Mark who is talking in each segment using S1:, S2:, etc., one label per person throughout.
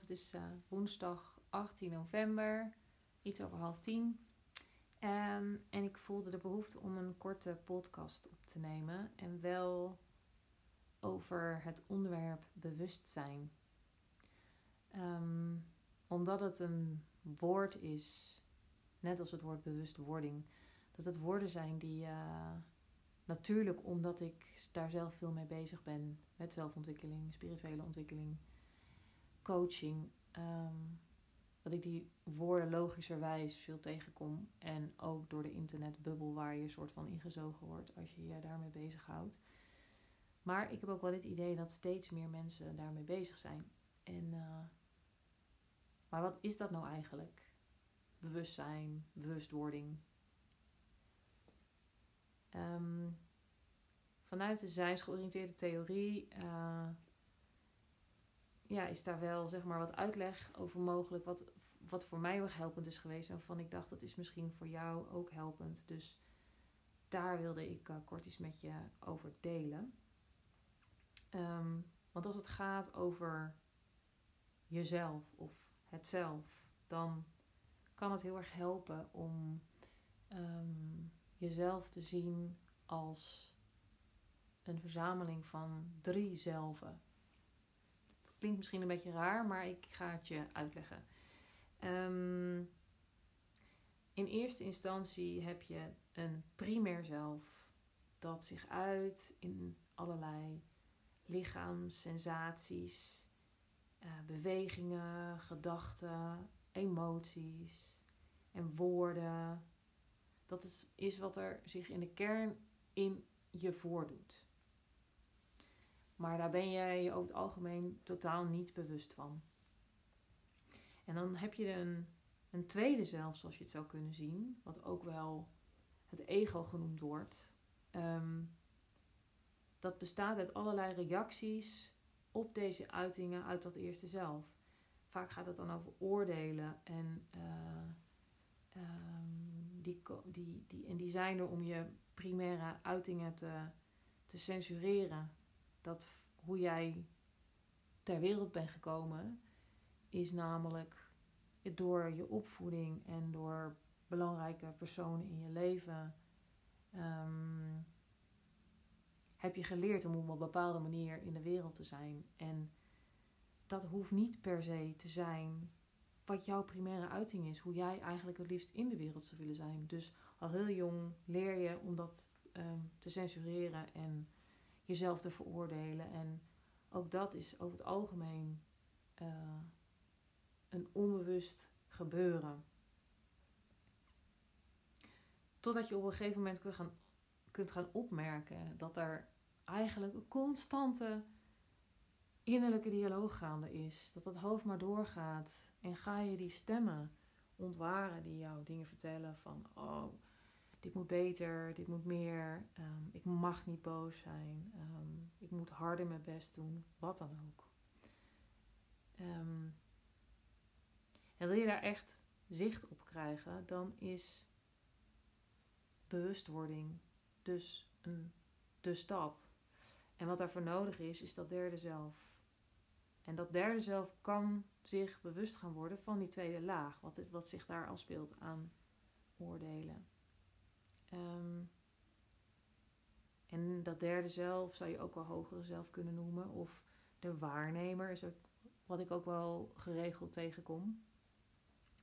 S1: Het is uh, woensdag 18 november, iets over half tien. En, en ik voelde de behoefte om een korte podcast op te nemen. En wel over het onderwerp bewustzijn. Um, omdat het een woord is, net als het woord bewustwording, dat het woorden zijn die uh, natuurlijk omdat ik daar zelf veel mee bezig ben met zelfontwikkeling, spirituele ontwikkeling, coaching, um, dat ik die woorden logischerwijs veel tegenkom en ook door de internetbubbel waar je soort van ingezogen wordt als je je daarmee bezighoudt. Maar ik heb ook wel het idee dat steeds meer mensen daarmee bezig zijn. En uh, maar wat is dat nou eigenlijk? Bewustzijn, bewustwording. Um, vanuit de zijnsgeoriënteerde theorie uh, ja, is daar wel zeg maar, wat uitleg over mogelijk. Wat, wat voor mij wel helpend is geweest. En waarvan ik dacht dat is misschien voor jou ook helpend. Dus daar wilde ik uh, kort iets met je over delen. Um, want als het gaat over jezelf of het zelf, dan kan het heel erg helpen om um, jezelf te zien als een verzameling van drie zelven. Klinkt misschien een beetje raar, maar ik ga het je uitleggen. Um, in eerste instantie heb je een primair zelf dat zich uit in allerlei lichaamssensaties, uh, bewegingen, gedachten, emoties en woorden. Dat is, is wat er zich in de kern in je voordoet. Maar daar ben jij je over het algemeen totaal niet bewust van. En dan heb je een, een tweede zelf, zoals je het zou kunnen zien, wat ook wel het ego genoemd wordt. Um, dat bestaat uit allerlei reacties op deze uitingen uit dat eerste zelf. Vaak gaat het dan over oordelen en, uh, um, die, die, die, en die zijn er om je primaire uitingen te, te censureren. Dat hoe jij ter wereld bent gekomen, is namelijk door je opvoeding en door belangrijke personen in je leven. Um, heb je geleerd om op een bepaalde manier in de wereld te zijn. En dat hoeft niet per se te zijn wat jouw primaire uiting is. Hoe jij eigenlijk het liefst in de wereld zou willen zijn. Dus al heel jong leer je om dat um, te censureren en jezelf te veroordelen. En ook dat is over het algemeen uh, een onbewust gebeuren. Totdat je op een gegeven moment kunt gaan kunt gaan opmerken dat er eigenlijk een constante innerlijke dialoog gaande is. Dat dat hoofd maar doorgaat. En ga je die stemmen ontwaren die jou dingen vertellen van oh, dit moet beter, dit moet meer, um, ik mag niet boos zijn, um, ik moet harder mijn best doen, wat dan ook. Um, en wil je daar echt zicht op krijgen, dan is bewustwording dus de stap. En wat daarvoor nodig is, is dat derde zelf. En dat derde zelf kan zich bewust gaan worden van die tweede laag, wat, wat zich daar afspeelt aan oordelen. Um, en dat derde zelf zou je ook wel hogere zelf kunnen noemen, of de waarnemer is wat ik ook wel geregeld tegenkom.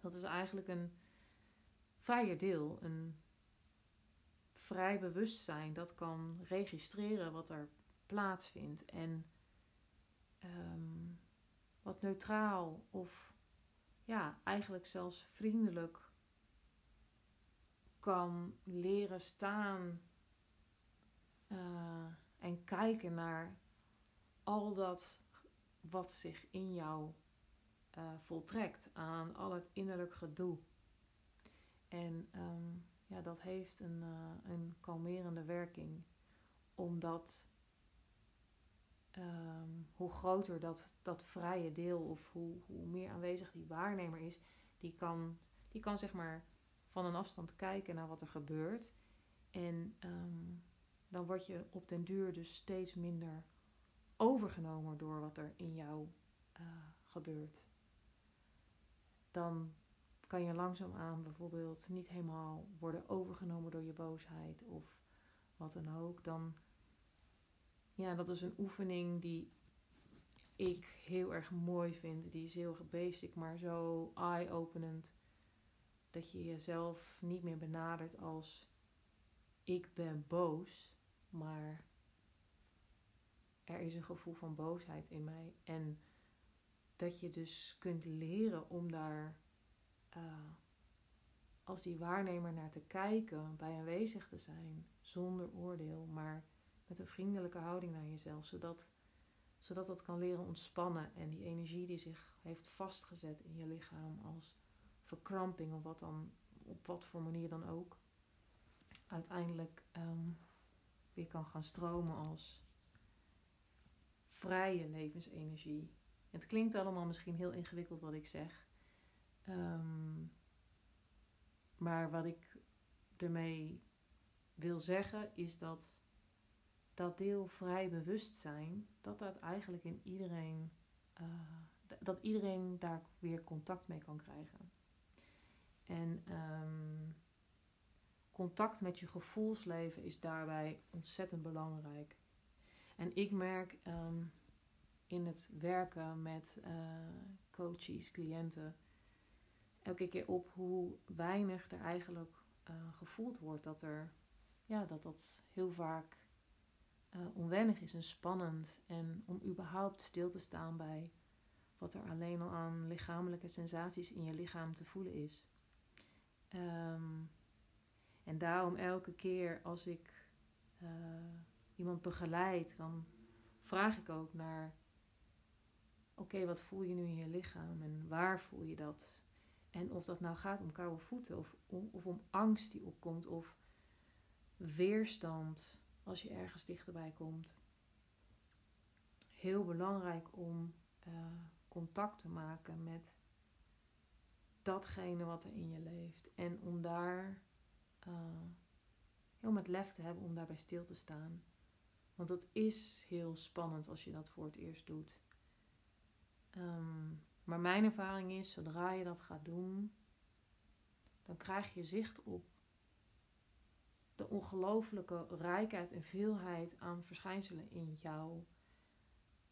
S1: Dat is eigenlijk een vrijer deel, een vrij bewustzijn dat kan registreren wat er plaatsvindt en ehm, wat neutraal of ja, eigenlijk zelfs vriendelijk kan leren staan uh, en kijken naar al dat wat zich in jou uh, voltrekt, aan al het innerlijk gedoe. En um, ja, dat heeft een, uh, een kalmerende werking, omdat um, hoe groter dat, dat vrije deel of hoe, hoe meer aanwezig die waarnemer is, die kan, die kan zeg maar van een afstand kijken naar wat er gebeurt. En um, dan word je op den duur dus steeds minder overgenomen door wat er in jou uh, gebeurt. Dan kan je langzaamaan bijvoorbeeld niet helemaal worden overgenomen door je boosheid of wat dan ook. Dan, ja, dat is een oefening die ik heel erg mooi vind. Die is heel basic, maar zo eye-openend. Dat je jezelf niet meer benadert als ik ben boos, maar er is een gevoel van boosheid in mij. En dat je dus kunt leren om daar uh, als die waarnemer naar te kijken, bij aanwezig te zijn, zonder oordeel, maar met een vriendelijke houding naar jezelf, zodat, zodat dat kan leren ontspannen en die energie die zich heeft vastgezet in je lichaam als verkramping of wat dan, op wat voor manier dan ook, uiteindelijk um, weer kan gaan stromen als vrije levensenergie. Het klinkt allemaal misschien heel ingewikkeld wat ik zeg. Um, maar wat ik ermee wil zeggen is dat dat deel vrij bewustzijn, dat dat eigenlijk in iedereen, uh, dat iedereen daar weer contact mee kan krijgen. En um, contact met je gevoelsleven is daarbij ontzettend belangrijk. En ik merk um, in het werken met uh, coaches, cliënten, elke keer op hoe weinig er eigenlijk uh, gevoeld wordt. Dat, er, ja, dat dat heel vaak uh, onwennig is en spannend. En om überhaupt stil te staan bij wat er alleen al aan lichamelijke sensaties in je lichaam te voelen is. Um, en daarom elke keer als ik uh, iemand begeleid, dan vraag ik ook naar: oké, wat voel je nu in je lichaam en waar voel je dat? En of dat nou gaat om koude voeten of, of om angst die opkomt of weerstand als je ergens dichterbij komt. Heel belangrijk om uh, contact te maken met datgene wat er in je leeft. En om daar uh, heel met lef te hebben om daarbij stil te staan. Want het is heel spannend als je dat voor het eerst doet. Um, maar mijn ervaring is, zodra je dat gaat doen, dan krijg je zicht op de ongelooflijke rijkheid en veelheid aan verschijnselen in jou.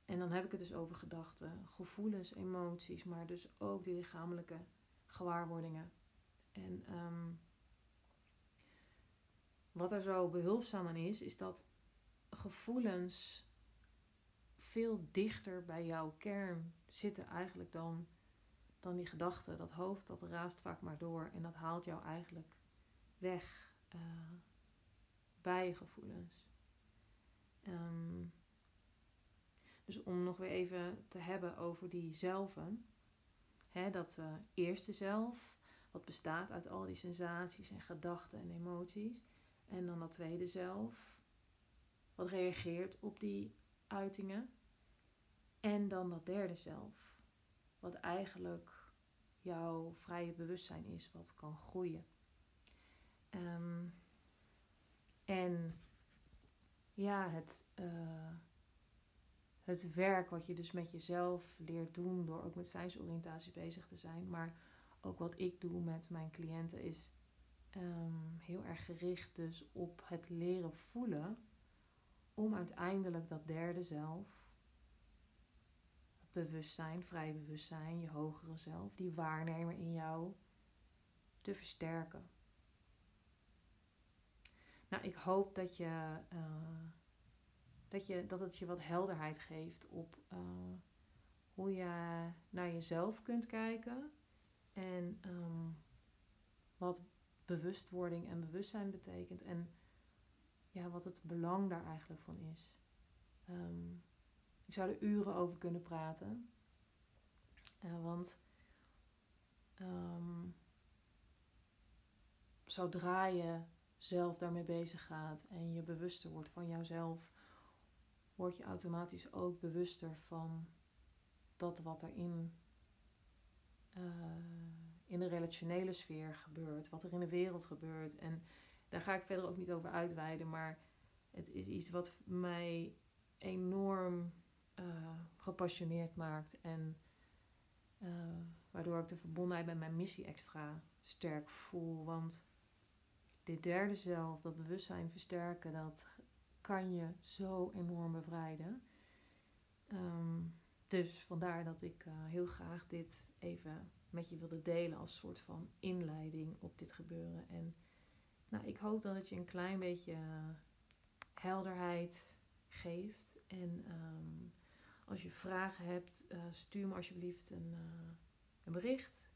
S1: En dan heb ik het dus over gedachten, gevoelens, emoties, maar dus ook die lichamelijke gewaarwordingen. En um, wat er zo behulpzaam aan is, is dat gevoelens veel dichter bij jouw kern zitten eigenlijk dan, dan die gedachten. Dat hoofd dat raast vaak maar door en dat haalt jou eigenlijk weg uh, bij je gevoelens. Um, dus om nog weer even te hebben over die zelven. Dat uh, eerste zelf, wat bestaat uit al die sensaties en gedachten en emoties. En dan dat tweede zelf, wat reageert op die uitingen. En dan dat derde zelf, wat eigenlijk jouw vrije bewustzijn is, wat kan groeien. Um, en ja, het, uh, het werk wat je dus met jezelf leert doen door ook met zijnsoriëntatie bezig te zijn, maar ook wat ik doe met mijn cliënten is um, heel erg gericht dus op het leren voelen om uiteindelijk dat derde zelf bewustzijn, vrij bewustzijn, je hogere zelf, die waarnemer in jou te versterken. Nou, ik hoop dat, je, uh, dat, je, dat het je wat helderheid geeft op uh, hoe je naar jezelf kunt kijken en um, wat bewustwording en bewustzijn betekent en ja, wat het belang daar eigenlijk van is. Um, ik zou er uren over kunnen praten. Uh, want um, zodra je zelf daarmee bezig gaat en je bewuster wordt van jouzelf, word je automatisch ook bewuster van dat wat er in, uh, in de relationele sfeer gebeurt, wat er in de wereld gebeurt. En daar ga ik verder ook niet over uitweiden, maar het is iets wat mij enorm uh, gepassioneerd maakt en uh, waardoor ik de verbondenheid met mijn missie extra sterk voel. Want dit derde zelf, dat bewustzijn versterken, dat kan je zo enorm bevrijden. Um, dus vandaar dat ik uh, heel graag dit even met je wilde delen als soort van inleiding op dit gebeuren. En nou, ik hoop dat het je een klein beetje helderheid geeft. En um, als je vragen hebt, uh, stuur me alsjeblieft een, een bericht.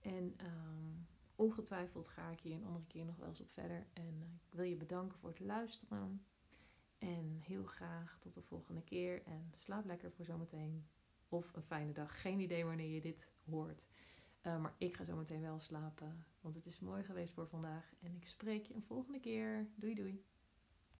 S1: En um, ongetwijfeld ga ik hier een andere keer nog wel eens op verder. En ik wil je bedanken voor het luisteren. En heel graag tot de volgende keer. En slaap lekker voor zometeen. Of een fijne dag. Geen idee wanneer je dit hoort. maar ik ga zometeen wel slapen. Want het is mooi geweest voor vandaag. En ik spreek je een volgende keer. Doei doei.